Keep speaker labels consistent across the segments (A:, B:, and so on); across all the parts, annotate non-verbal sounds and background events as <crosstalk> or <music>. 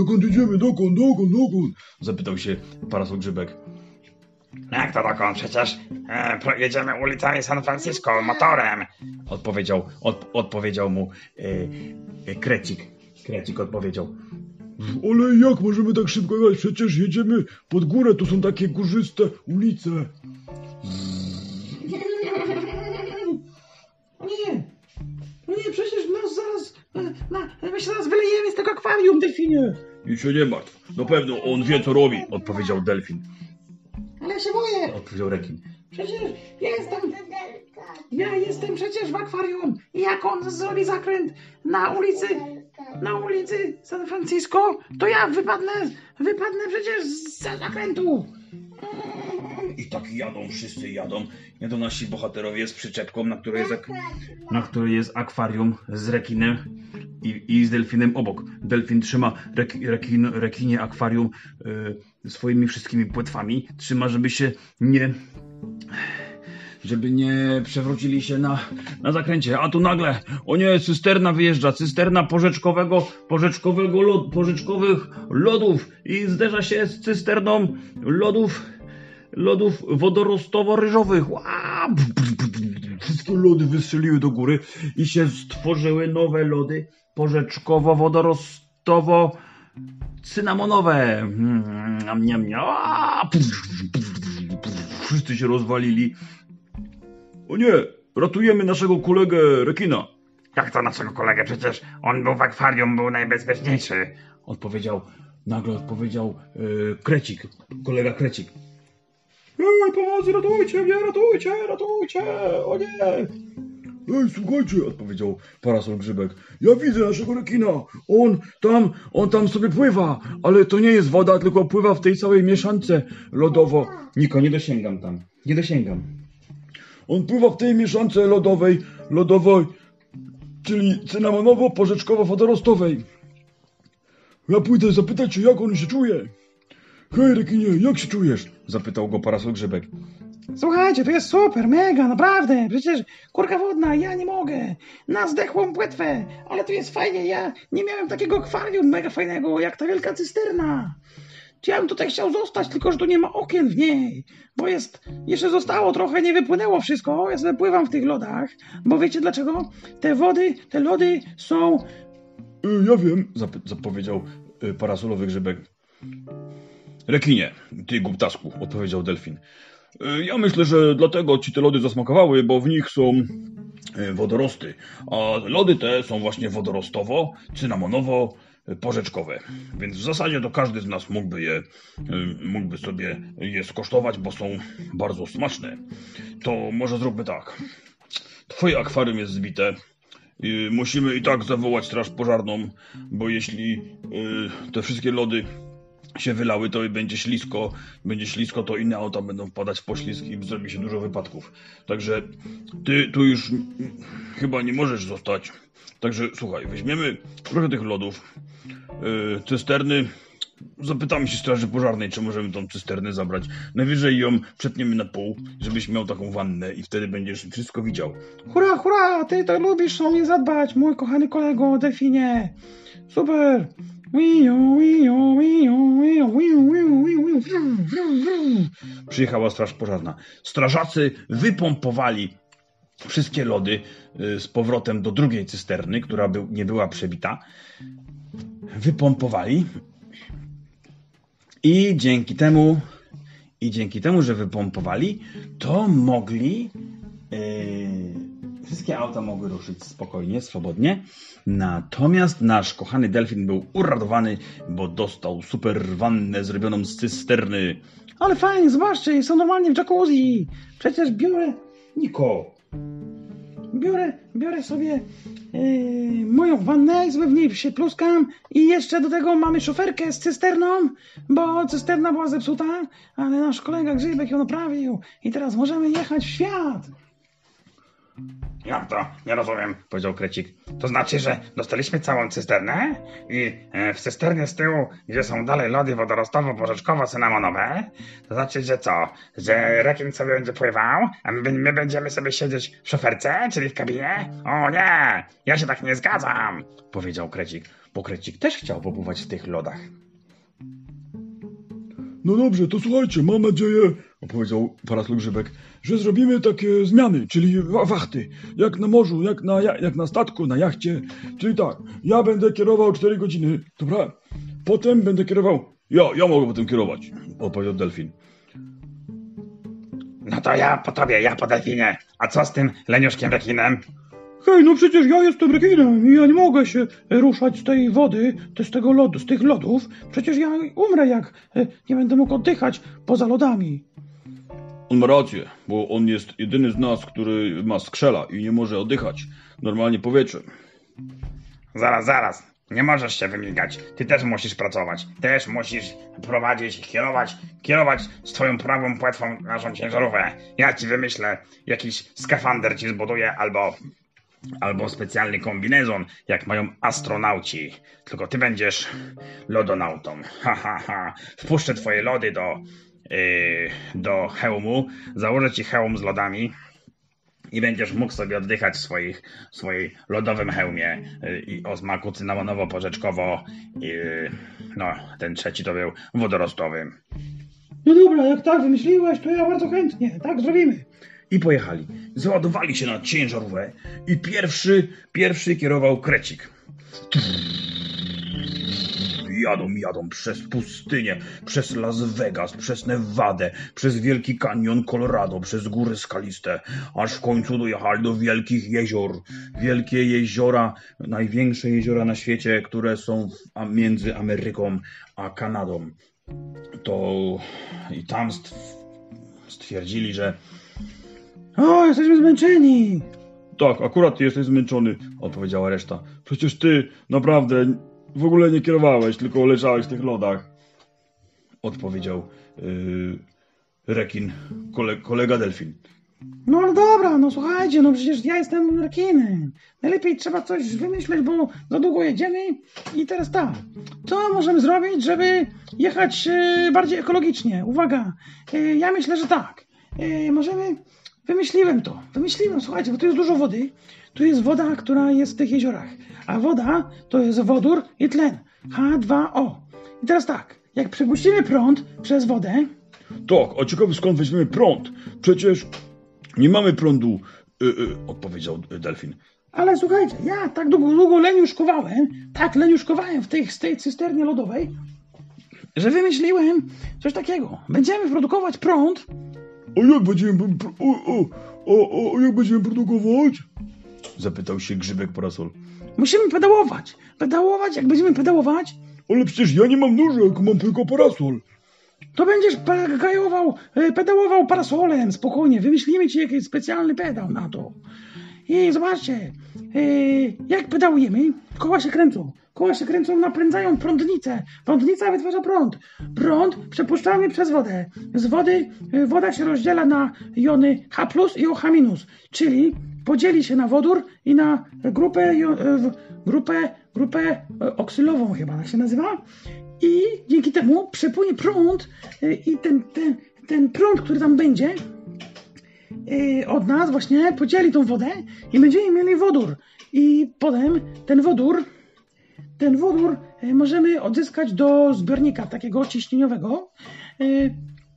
A: dokąd idziemy, dokąd, dokąd, dokąd? Zapytał się parasol grzybek.
B: Jak to dokąd? Przecież e, jedziemy ulicami San Francisco motorem.
A: Odpowiedział, od, odpowiedział mu e, e, krecik. Krecik odpowiedział. Ale jak możemy tak szybko jechać? Przecież jedziemy pod górę, tu są takie górzyste ulice.
C: Akwarium, delfinie.
A: I się nie martw. Na pewno on wie co robi, odpowiedział delfin.
C: Ale się boję,
A: Odpowiedział rekin.
C: przecież jestem, ja jestem przecież w akwarium i jak on zrobi zakręt na ulicy, na ulicy San Francisco, to ja wypadnę, wypadnę przecież z zakrętu.
A: I tak jadą, wszyscy jadą. Jadą nasi bohaterowie z przyczepką, na której jest, ak- na której jest akwarium z rekinem i, i z delfinem obok. Delfin trzyma rek, rekin, rekinie akwarium y, swoimi wszystkimi płetwami. Trzyma, żeby się nie. Żeby nie przewrócili się na, na zakręcie. A tu nagle, o nie, cysterna wyjeżdża, cysterna porzeczkowego, porzeczkowego lod, porzeczkowych lodów i zderza się z cysterną lodów lodów wodorostowo-ryżowych. Wszystkie lody wystrzeliły do góry i się stworzyły nowe lody porzeczkowo-wodorostowo-cynamonowe. Mm, Niam, niam, niam. Ła! Wszyscy się rozwalili. O nie, ratujemy naszego kolegę rekina.
B: Jak to naszego kolegę? Przecież on był w akwarium, był najbezpieczniejszy.
A: Odpowiedział, nagle odpowiedział e, Krecik, kolega Krecik. Ej, pomocy, ratujcie mnie, ratujcie, ratujcie, o nie! Ej, słuchajcie, odpowiedział parasol grzybek. Ja widzę naszego rekina. On tam, on tam sobie pływa, ale to nie jest woda, tylko pływa w tej całej mieszance lodowo. Niko, nie dosięgam tam, nie dosięgam. On pływa w tej mieszance lodowej, lodowej, czyli cynamonowo-porzeczkowo-wodorostowej. Ja pójdę zapytać się, jak on się czuje. Hej, rekinie, jak się czujesz? Zapytał go parasol grzybek.
C: Słuchajcie, to jest super, mega, naprawdę. Przecież kurka wodna, ja nie mogę. Na zdechłą płetwę, ale to jest fajnie. Ja nie miałem takiego akwarium mega fajnego, jak ta wielka cysterna. Ja bym tutaj chciał zostać, tylko że tu nie ma okien w niej, bo jest, jeszcze zostało trochę, nie wypłynęło wszystko. Ja sobie pływam w tych lodach, bo wiecie dlaczego? Te wody, te lody są
A: Y, ja wiem, zap- zapowiedział y, parasolowy grzybek. Rekinie, ty głuptasku, odpowiedział delfin. Y, Ja myślę, że dlatego ci te lody zasmakowały, bo w nich są y, wodorosty, a lody te są właśnie wodorostowo, cynamonowo, y, porzeczkowe. Więc w zasadzie to każdy z nas mógłby je, mógłby sobie je skosztować, bo są bardzo smaczne. To może zróbmy tak. Twoje akwarium jest zbite. Musimy i tak zawołać straż pożarną, bo jeśli te wszystkie lody się wylały, to będzie ślisko, będzie ślisko, to inne auta będą wpadać w poślizg i zrobi się dużo wypadków. Także ty tu już chyba nie możesz zostać. Także słuchaj, weźmiemy trochę tych lodów, y, cysterny, zapytamy się straży pożarnej, czy możemy tą cysternę zabrać. Najwyżej ją przetniemy na pół, żebyś miał taką wannę i wtedy będziesz wszystko widział.
C: Hurra, hurra, ty to lubisz o mnie zadbać, mój kochany kolego, delfinie. Super.
A: Przyjechała straż pożarna. Strażacy wypompowali wszystkie lody z powrotem do drugiej cysterny, która był, nie była przebita. Wypompowali. I dzięki temu, i dzięki temu, że wypompowali, to mogli. Yy wszystkie auta mogły ruszyć spokojnie, swobodnie. Natomiast nasz kochany delfin był uradowany, bo dostał super wannę zrobioną z cysterny.
C: Ale fajnie, zobaczcie, są normalnie w jacuzzi. Przecież biorę,
A: Niko,
C: biorę, biorę sobie yy, moją wannę i sobie w niej się pluskam i jeszcze do tego mamy szoferkę z cysterną, bo cysterna była zepsuta, ale nasz kolega Grzybek ją naprawił i teraz możemy jechać w świat.
B: Jak to? Nie rozumiem.
A: Powiedział Krecik.
B: To znaczy, że dostaliśmy całą cysternę i e, w cysternie z tyłu, gdzie są dalej lody wodorostowo-porzeczkowo-cynamonowe, to znaczy, że co? Że rekin sobie będzie pływał, a my, my będziemy sobie siedzieć w szoferce, czyli w kabinie? O nie! Ja się tak nie zgadzam!
A: Powiedział Krecik, bo Krecik też chciał popływać w tych lodach.
D: No dobrze, to słuchajcie, mam nadzieję,
A: Opowiedział parasol Grzybek.
D: że zrobimy takie zmiany, czyli wa- wachty. Jak na morzu, jak na, ja- jak na statku, na jachcie. Czyli tak, ja będę kierował 4 godziny, dobra? Potem będę kierował
A: Ja, ja mogę potem kierować, odpowiedział Delfin.
B: No to ja po tobie, ja po delfinie. A co z tym leniuszkiem rekinem?
C: Hej, no przecież ja jestem rekinem i ja nie mogę się ruszać z tej wody, z tego lodu, z tych lodów. Przecież ja umrę, jak e, nie będę mógł oddychać poza lodami.
A: On ma rację, bo on jest jedyny z nas, który ma skrzela i nie może oddychać normalnie powietrzem.
B: Zaraz, zaraz. Nie możesz się wymigać. Ty też musisz pracować. Też musisz prowadzić, kierować, kierować swoją prawą płetwą naszą ciężarówkę. Ja ci wymyślę jakiś skafander ci zbuduję albo albo specjalny kombinezon, jak mają astronauci. Tylko ty będziesz lodonautą. Ha, ha, ha. Wpuszczę twoje lody do, do hełmu, założę ci hełm z lodami i będziesz mógł sobie oddychać w swoich, w swojej lodowym hełmie yy, i o smaku cynamonowo-porzeczkowo. Yy, no, ten trzeci to był wodorostowym.
C: No dobra, jak tak wymyśliłeś, to ja bardzo chętnie, tak zrobimy.
A: I pojechali. Załadowali się na ciężarówkę i pierwszy, pierwszy kierował Krecik. Jadą, jadą przez pustynię, przez Las Vegas, przez Nevadę, przez Wielki Kanion Colorado, przez góry skaliste, aż w końcu dojechali do wielkich jezior. Wielkie jeziora, największe jeziora na świecie, które są w, między Ameryką a Kanadą. To i tam stw- stwierdzili, że
C: O, jesteśmy zmęczeni.
A: Tak, akurat ty jesteś zmęczony, odpowiedziała reszta. Przecież ty naprawdę w ogóle nie kierowałeś, tylko leżałeś w tych lodach. Odpowiedział yy, rekin, kole, kolega delfin.
C: No ale dobra, no słuchajcie, no przecież ja jestem rekinem. Najlepiej trzeba coś wymyśleć, bo za długo jedziemy. I teraz tak, co możemy zrobić, żeby jechać e, bardziej ekologicznie? Uwaga, e, ja myślę, że tak. E, możemy, wymyśliłem to, wymyśliłem, słuchajcie, bo tu jest dużo wody. Tu jest woda, która jest w tych jeziorach. A woda to jest wodór i tlen. H2O. I teraz tak, jak przepuścimy prąd przez wodę,
A: Tak, a ciekawy skąd weźmiemy prąd? Przecież nie mamy prądu, yy, yy, odpowiedział delfin.
C: Ale słuchajcie, ja tak długo, długo leniuszkowałem, tak leniuszkowałem w tej, tej cysternie lodowej, że wymyśliłem coś takiego. Będziemy produkować prąd,
D: A jak będziemy, o, o, o, o, jak będziemy produkować?
A: Zapytał się grzybek parasol.
C: musimy pedałować. Pedałować, jak będziemy pedałować,
D: Ale przecież ja nie mam nóżek, mam tylko parasol.
C: to będziesz gajował, e, pedałował parasolem, spokojnie. Wymyślimy ci jakiś specjalny pedał na to. I zobaczcie, jak pedałujemy, koła się kręcą. Koła się kręcą, napędzają prądnicę. Prądnica wytwarza prąd. Prąd przepuszczamy przez wodę. Z wody e, woda się rozdziela na jony H i OH-, czyli podzieli się na wodór i na grupę, e, grupę, grupę e, oksylową chyba tak się nazywa. I dzięki temu przepłynie prąd i ten, ten, ten prąd, który tam będzie, od nas właśnie podzieli tą wodę i będziemy mieli wodór. I potem ten wodór, ten wodór e, możemy odzyskać do zbiornika takiego ciśnieniowego. E,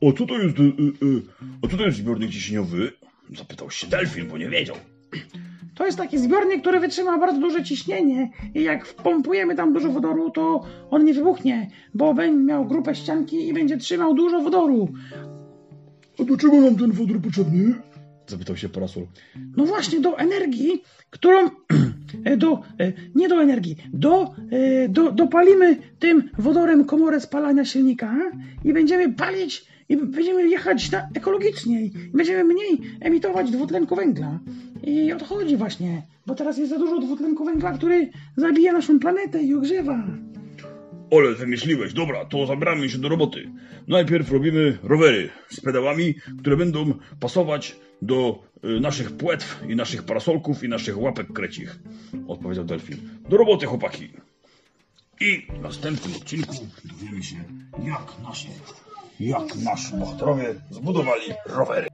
A: O co to jest, yy, a co to jest zbiornik ciśnieniowy? Zapytał się delfin, bo nie wiedział.
C: To jest taki zbiornik, który wytrzyma bardzo duże ciśnienie i jak wpompujemy tam dużo wodoru, to on nie wybuchnie, bo będzie miał grupę ścianki i będzie trzymał dużo wodoru.
D: A do czego nam ten wodór potrzebny?
A: Zapytał się parasol.
C: No właśnie do energii, którą <clears throat> e, do, e, nie do energii, do, e, do, dopalimy tym wodorem komorę spalania silnika i będziemy palić i będziemy jechać na ekologicznie i będziemy mniej emitować dwutlenku węgla. I o to chodzi właśnie, bo teraz jest za dużo dwutlenku węgla, który zabija naszą planetę i ogrzewa.
A: Ole, wymyśliłeś. Dobra, to zabieramy się do roboty. Najpierw robimy rowery z pedałami, które będą pasować do y, naszych płetw i naszych parasolków i naszych łapek krecich. Odpowiedział Delfin. Do roboty, chłopaki. I w następnym odcinku dowiemy się, jak nasi, jak nasi bohaterowie zbudowali rowery.